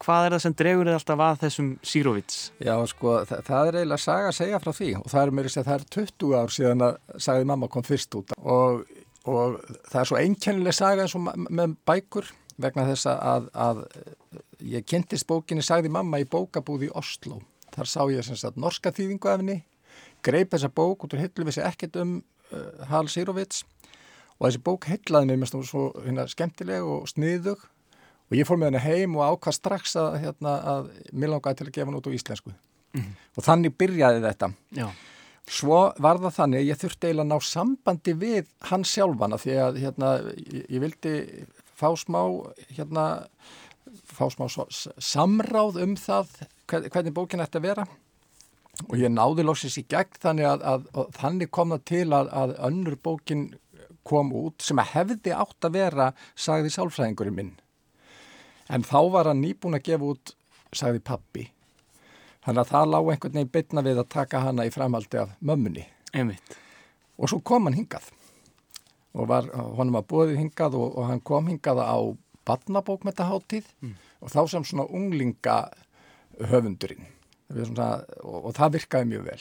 Hvað er það sem dregur þið alltaf að þessum Sírovits? Já, sko, það, það er eiginlega saga að segja frá því og það er mér að segja að það er 20 ár síðan að sagði mamma kom fyrst út og, og það er svo einkennileg saga eins og með bækur vegna þess að, að ég kynntist bókinni sagði mamma í bókabúði í Oslo. Þar sá ég sem sagt norska þýðingu af henni, greip þessa bók út úr hillu vissi ekkert um uh, Hal Sírovits og þessi bók og ég fór með henni heim og ákvað strax að, hérna, að mér langaði til að gefa henni út á íslensku mm -hmm. og þannig byrjaði þetta Já. svo var það þannig ég þurfti eiginlega að ná sambandi við hann sjálfana því að hérna, ég, ég vildi fá smá hérna, fá smá samráð um það hvernig bókin ætti að vera og ég náði lóksins í gegn þannig að, að, að þannig kom það til að, að önnur bókin kom út sem að hefði átt að vera sagði sálfræðingurinn minn en þá var hann nýbúin að gefa út, sagði pappi. Þannig að það lág einhvern veginn bytna við að taka hana í framhaldi af mömmunni. Einmitt. Og svo kom hann hingað og var, honum var búið hingað og, og hann kom hingað á badnabókmetaháttíð mm. og þá sem svona unglinga höfundurinn svona, og, og það virkaði mjög vel.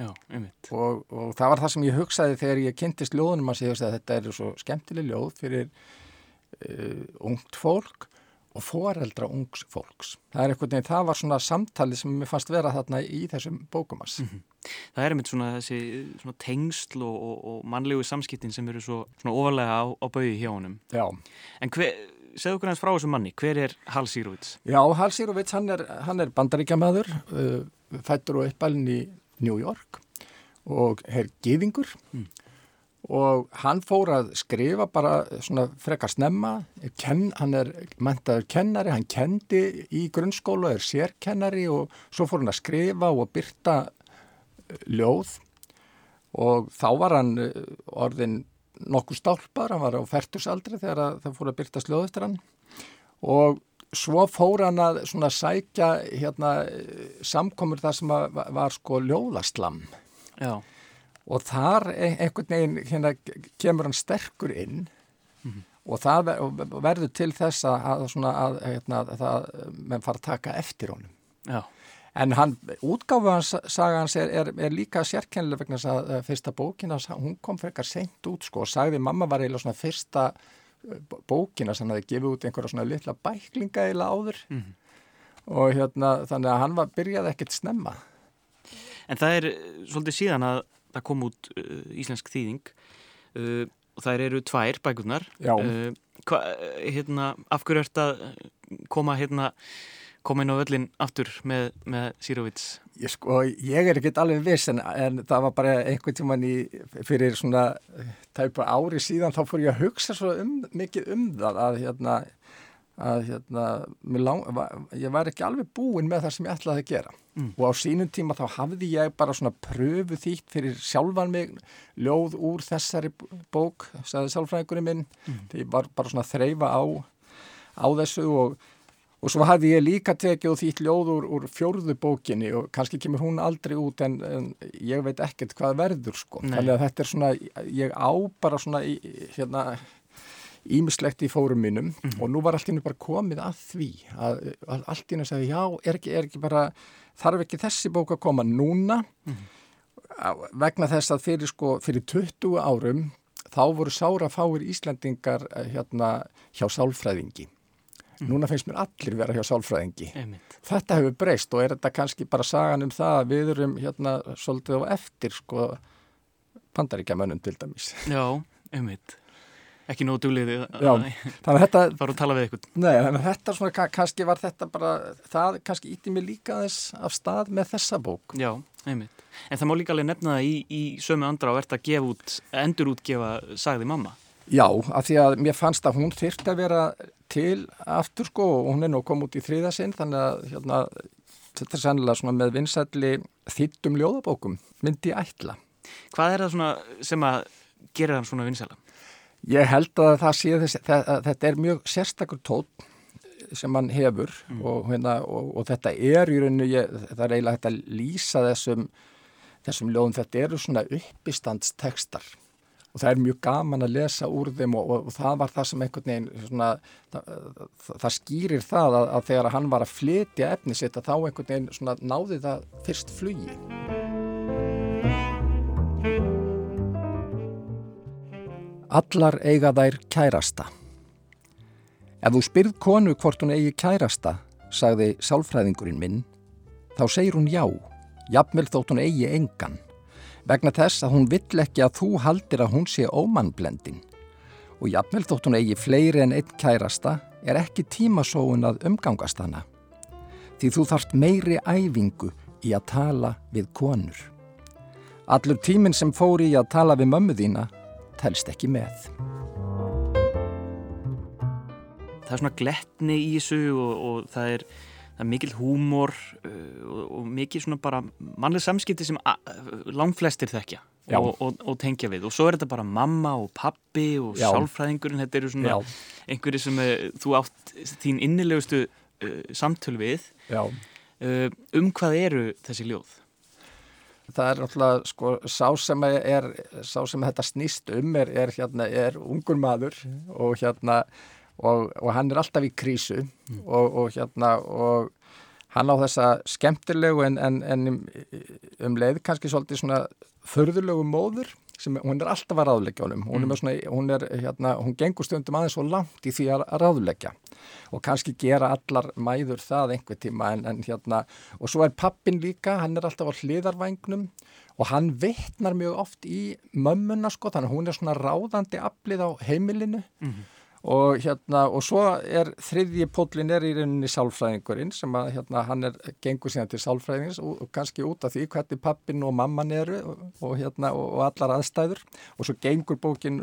Já, einmitt. Og, og það var það sem ég hugsaði þegar ég kynntist ljóðunum að að þetta er svo skemmtileg ljóð fyrir uh, ungt fólk og foreldra ungs fólks. Það er einhvern veginn, það var svona samtali sem mér fannst vera þarna í þessum bókumars. Mm -hmm. Það er einmitt svona þessi svona tengsl og, og, og mannlegu samskiptin sem eru svo, svona ofalega á, á bauði hjá honum. Já. En hver, segðu okkur hans frá þessum manni, hver er Hal Sírovits? Já, Hal Sírovits, hann er, er bandaríkjamaður, uh, fættur og uppalinn í New York og er geðingur. Mm og hann fór að skrifa bara svona frekar snemma. Ken, hann er mentaður kennari hann kendi í grunnskólu er sérkennari og svo fór hann að skrifa og byrta eh, ljóð. Og þá var hann eh, orðin nokkuð stálpar, hann var á færtusaldri þegar það fór að byrta sljóð eftir hann. Og svo fór hann að svona sækja hérna samkomur það sem var sko ljóðaslam. Já og þar e- einhvern veginn hérna, kemur hann sterkur inn mm -hmm. og það verður til þess að, svona, að, hérna, að það menn fara að taka eftir honum Já. en hann, útgáfu hans saga hans er, er, er líka sérkennileg vegna þess að fyrsta bókina, hún kom frekar seint út sko og sagði mamma var eiginlega svona fyrsta uh, bókina sem hefði gefið út einhverja svona litla bæklinga eiginlega áður mm -hmm. og hérna þannig að hann var byrjað ekkert snemma En það er svolítið síðan að það kom út uh, íslensk þýðing uh, og þær eru tvær bækurnar uh, hva, hérna, af hverju ert að koma hérna koma inn á öllin aftur með, með Sírovits? Ég, sko, ég er ekkert alveg viss en, en það var bara einhvern tíman í, fyrir svona tæpa ári síðan þá fór ég að hugsa svo um, mikið um það að hérna að hérna, lang, ég var ekki alveg búin með það sem ég ætlaði að gera mm. og á sínum tíma þá hafði ég bara svona pröfu þýtt fyrir sjálfan mig ljóð úr þessari bók, sagði sjálfræðingurinn minn mm. því ég var bara svona að þreyfa á, á þessu og, og svo hafði ég líka tekið og þýtt ljóð úr, úr fjórðu bókinni og kannski kemur hún aldrei út en, en ég veit ekkert hvað verður sko, Nei. þannig að þetta er svona, ég á bara svona hérna ímislegt í fórum mínum mm -hmm. og nú var allt í nú bara komið að því að, að allt í nú segði já, er ekki, er ekki bara þarf ekki þessi bók að koma núna mm -hmm. vegna þess að fyrir sko, fyrir 20 árum þá voru sára fáir Íslandingar eh, hérna hjá sálfræðingi Núna finnst mér allir vera hjá sálfræðingi. Einmitt. Þetta hefur breyst og er þetta kannski bara sagan um það að við erum hérna svolítið á eftir sko pandaríkjamönnum til dæmis. Já, einmitt. Ekki nógu dugliði að þetta... Fara að tala við ykkur. Nei, þannig að þetta svona, ka- kannski var þetta bara, það kannski ítti mig líka þess af stað með þessa bók. Já, einmitt. En það má líka alveg nefna það í, í sömu andra og ert að gefa út, endur útgefa sagði mamma. Já, af því að mér fannst að hún þyrfti að vera til aftur sko og hún er nú kom út í þriðasinn þannig að hérna, þetta er sannilega svona með vinsælli þýttum ljóðabókum myndi ætla. Hvað er það svona sem að gera hann svona vinsæla? Ég held að það sé þessi, það, þetta er mjög sérstakur tótt sem hann hefur og, hérna, og, og þetta er í rauninu, ég, það er eiginlega hægt að lýsa þessum, þessum ljóðum, þetta eru svona uppistandstekstar og það er mjög gaman að lesa úr þeim og, og, og það var það sem einhvern veginn svona, það, það, það skýrir það að, að þegar hann var að flytja efni sitt að þá einhvern veginn náði það fyrst flugi. Allar eiga þær kærasta. Ef þú spyrð konu hvort hún eigi kærasta, sagði sálfræðingurinn minn, þá segir hún já, jafnvel þótt hún eigi engan, vegna þess að hún vill ekki að þú haldir að hún sé ómannblendin. Og jafnvel þótt hún eigi fleiri en einn kærasta, er ekki tímasóun að umgangast hana. Því þú þarft meiri æfingu í að tala við konur. Allur tíminn sem fóri í að tala við mömmu þína telst ekki með. Það er svona glettni í þessu og, og það er, það er mikil húmor uh, og, og mikil svona bara mannleg samskipti sem langflestir þekkja og, og, og tengja við og svo er þetta bara mamma og pappi og Já. sálfræðingurinn, þetta eru svona Já. einhverju sem uh, þú átt þín innilegustu uh, samtöl við Já. uh, um hvað eru þessi ljóð? Það er náttúrulega, sko, sá sem er, sá sem þetta snýst um er, er hérna, er ungur maður og hérna, og, og hann er alltaf í krísu og, og hérna, og hann á þessa skemmtilegu en, en, en um, leið kannski svolítið svona förðulegu móður sem hún er alltaf að ráðleggja honum. Hún er, með svona, hún er hérna, hún gengur stundum aðeins svo langt í því að ráðleggja og kannski gera allar mæður það einhver tíma en, en hérna og svo er pappin líka, hann er alltaf á hliðarvængnum og hann vittnar mjög oft í mömmuna sko þannig að hún er svona ráðandi aflið á heimilinu. Og hérna og svo er þriðji pótlin er í rauninni sálfræðingurinn sem að hérna hann er gengur síðan til sálfræðingins og, og kannski út af því hvernig pappin og mamman eru og, og hérna og, og allar aðstæður. Og svo gengur bókin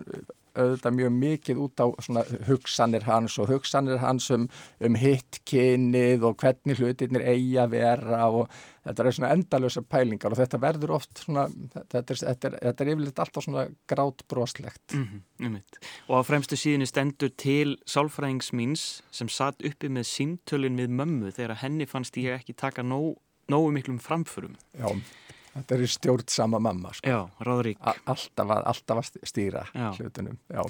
auðvitað mjög mikið út á svona hugsanir hans og hugsanir hans um, um hittkynið og hvernig hlutirnir eigi að vera og þetta er svona endalösa pælingar og þetta verður oft svona, þetta er, þetta er, þetta er yfirleitt alltaf svona grátbroslegt. Mm -hmm, og á fremstu síðinni stendur til sálfræðings míns sem satt uppi með símtölin við mömmu þegar henni fannst ég ekki taka nóg, nógu miklum framförum. Já, þetta er stjórn sama mamma. Sko. Já, ráðrík. Alltaf að, alltaf að stýra Já. hlutunum, já.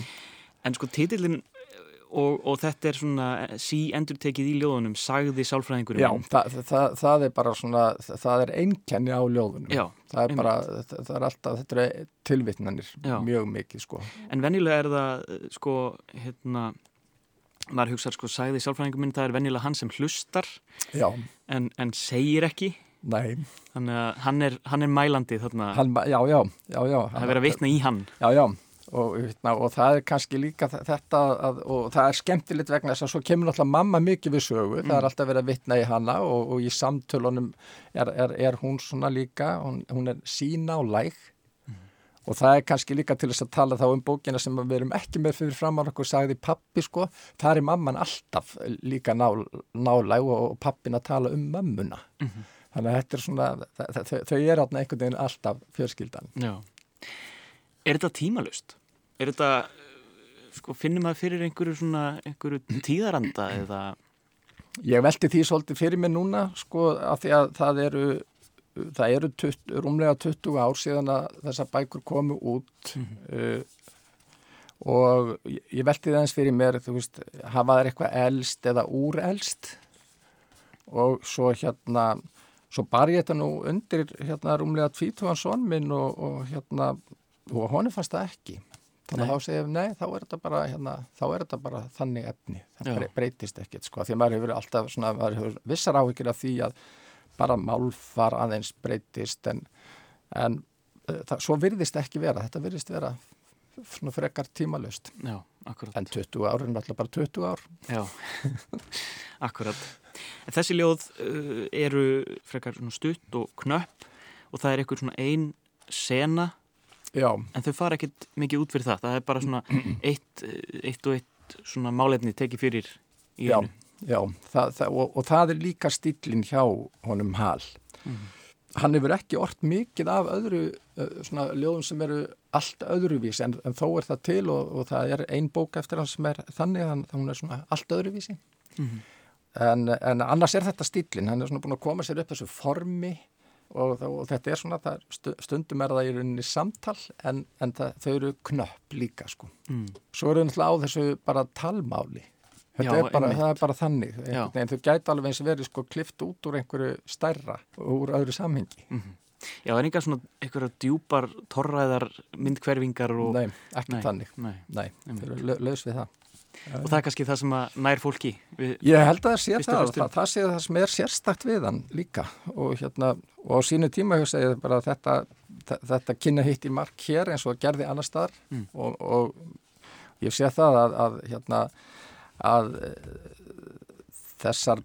En sko titillin og, og þetta er svona sí endur tekið í ljóðunum sagði sálfræðingurinn Já, það, það, það er bara svona, það er einkenni á ljóðunum. Já, það er bara, það, það er alltaf, þetta er tilvitnanir Já. mjög mikið sko. En venjulega er það sko hérna maður hugsaður sko sagði sálfræðingurinn minn það er venjulega hann sem hlustar Já. en, en segir ekki Nei. Þannig að hann er, hann er mælandi þarna. Hann, já, já, já, já. Það er verið að vitna í hann. Já, já, og, vitna, og það er kannski líka þetta að, og það er skemmtilegt vegna þess að svo kemur náttúrulega mamma mikið við sögu, það er alltaf verið að vitna í hana og, og í samtölunum er, er, er hún svona líka, hún, hún er sína og læg og það er kannski líka til þess að tala þá um bókina sem við erum ekki með fyrir fram á okkur sagði pappi sko, það er mamman alltaf líka ná, nálæg og, og pappin að tala um mömmuna þannig að þetta er svona, þau, þau, þau er átna einhvern veginn alltaf fjörskildan Já. Er þetta tímalust? Er þetta, sko, finnum maður fyrir einhverju svona, einhverju tíðaranda eða? Ég velti því svolítið fyrir mig núna sko af því að það eru það eru 20, rúmlega 20 ár síðan að þessar bækur komu út. Uh, og ég, velti það eins fyrir mér þú veist, hafa þær eitthvað elst eða úrelst? Og svo hérna svo bar ég þetta nú undir hérna rúmlega 20 son minn og, og hérna og honum fannst það ekki. Þannig að þá segir nei, þá er þetta bara, hérna, þá er þetta bara þannig efni, það Já. bre- breytist ekkert sko, því að maður hefur alltaf svona, maður hefur vissar áhyggjur af því að bara málfar aðeins breytist en, en uh, það, svo virðist ekki vera, þetta virðist vera svona frekar tímalust Já, en 20 ár er náttúrulega bara 20 ár. Já, akkurat. En þessi ljóð uh, eru frekar stutt og knöpp og það er eitthvað svona ein sena. Já, en þau fara ekkert mikið út fyrir það. Það er bara svona eitt, eitt og eitt svona málefni tekið fyrir í já, einu. já. Það, það, og, og það er líka stílinn hjá honum Hal hann hefur ekki orrt mikið af öðru svona ljóðum sem eru allt öðruvísi en, en þó er það til og, og það er ein bók eftir hann sem er þannig þannig að hún er svona allt öðruvísi. En, en annars er þetta stílinn hann er svona búin að koma sér upp þessu formi og, og þetta er svona stu- stundum er það í rauninni samtal en, en það, þau eru knöpp líka sko. Mm. svo eru náttúrulega á þessu bara talmáli Já, er bara, það er bara þannig, veginn, þau gæti alveg eins verið sko klift út úr einhverju stærra úr öðru samhengi. Já, það er enga svona einhverja djúpar, torræðar myndhverfingar og... Nei, ekki Nei, þannig. Nei. Nei, þau eru lau- laus við það. Og það er kannski það sem að nær fólki. Við, Ég held að það sé og það, það, það sé það sem er sérstakt við hann líka og hérna, og á sínu tíma hugsa ég bara þetta, þe- þetta kynna hitt í mark hér eins og gerði annar staðar Mm. og, og ég sé það að, að hérna, að eh, þessar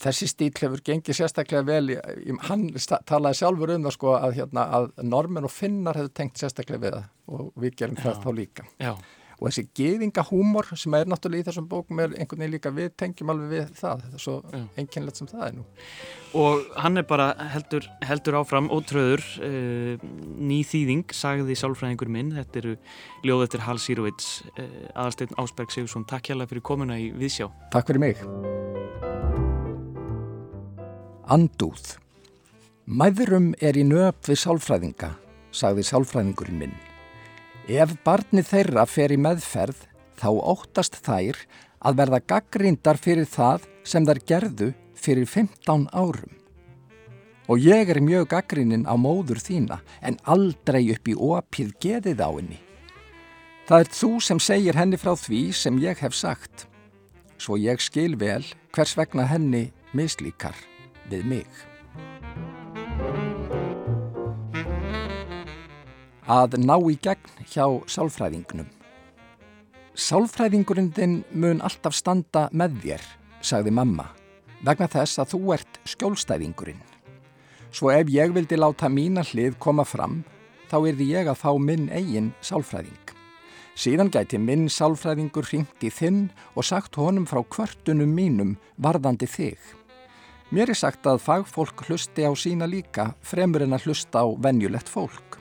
þessi stíl hefur gengið sérstaklega vel í, í, hann talaði sjálfur um það sko að, hérna, að normen og finnar hefur tengt sérstaklega við það og við gerum það þá líka. Já, og þessi geðingahúmor sem er náttúrulega í þessum bókum er einhvern veginn líka við tengjum alveg við það. Þetta er svo Já. einkennlegt sem það er nú. Og hann er bara heldur, heldur áfram ótröður uh, ný þýðing, sagði sálfræðingur minn. Þetta eru ljóð eftir Hal Sírovits uh, aðalsteinn Ásberg Sigursson takk hjálpa fyrir komuna í Viðsjá. Takk fyrir mig. Andúð. Mæðurum er í nöp við sálfræðinga, sagði sálfræðingurinn minn. Ef barnið þeirra fer í meðferð, þá óttast þær að verða gaggrindar fyrir það sem þær gerðu fyrir 15 árum. Og ég er mjög gaggrinin á móður þína, en aldrei upp í opið geðið á henni. Það er þú sem segir henni frá því sem ég hef sagt. Svo ég skil vel hvers vegna henni mislíkar við mig. Að ná í gegn hjá sálfræðingnum. Sálfræðingurinn þinn mun alltaf standa með þér, sagði mamma, vegna þess að þú ert skjólstæðingurinn. Svo ef ég vildi láta mína hlið koma fram, þá yrði ég að fá minn eigin sálfræðing. Síðan gæti minn sálfræðingur hringt í þinn og sagt honum frá kvörtunum mínum varðandi þig. Mér er sagt að fagfólk hlusti á sína líka fremur en að hlusta á venjulegt fólk.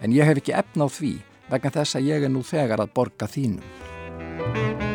En ég hef ekki efna á því vegna þess að ég er nú þegar að borga þínum.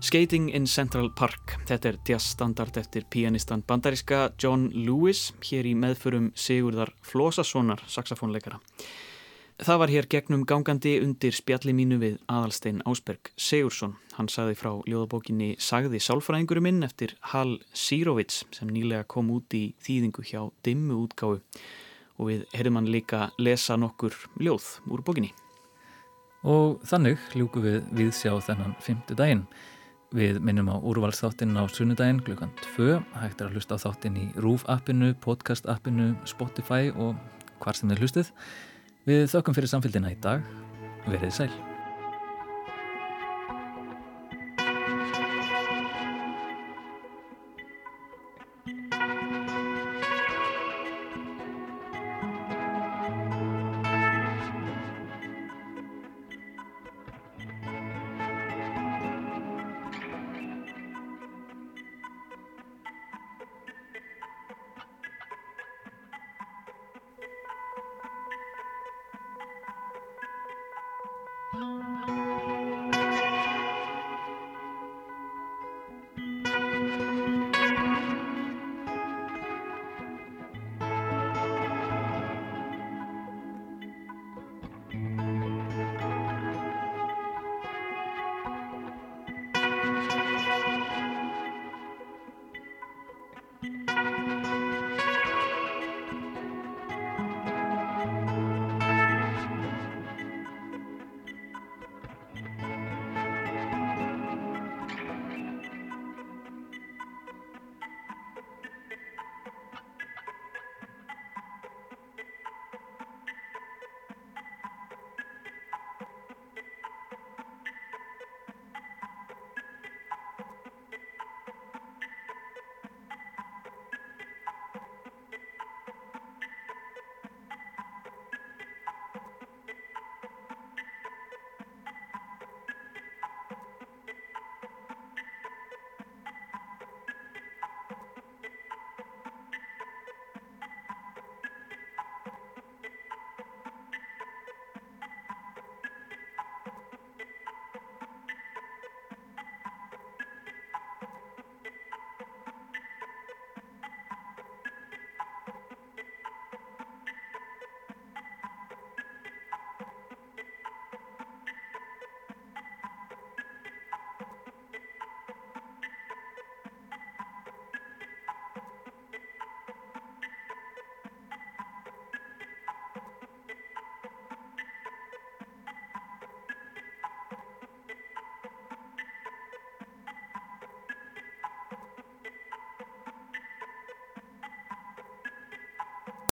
Skating in Central Park. Þetta er jazzstandard eftir pianistan bandaríska John Lewis hér í meðförum Sigurðar Flósassonar, saxofónleikara. Það var hér gegnum gangandi undir spjalli mínu við aðalstein Ásberg Sigursson. Hann sagði frá ljóðabókinni Sagði sálfræðingurum minn eftir Hal Sírovits sem nýlega kom út í þýðingu hjá dimmu útgáfu og við heyrðum hann líka lesa nokkur ljóð úr bókinni. Og þannig ljúku við við sjá þennan fymtu daginn. Við minnum á úrvalsþáttinn á sunnudaginn klukkan 2. Hægt er að hlusta á þáttinn í RÚF appinu, podcast appinu, Spotify og hvar sem þið hlustið. Við þökkum fyrir samfélgina í dag. Verið sæl.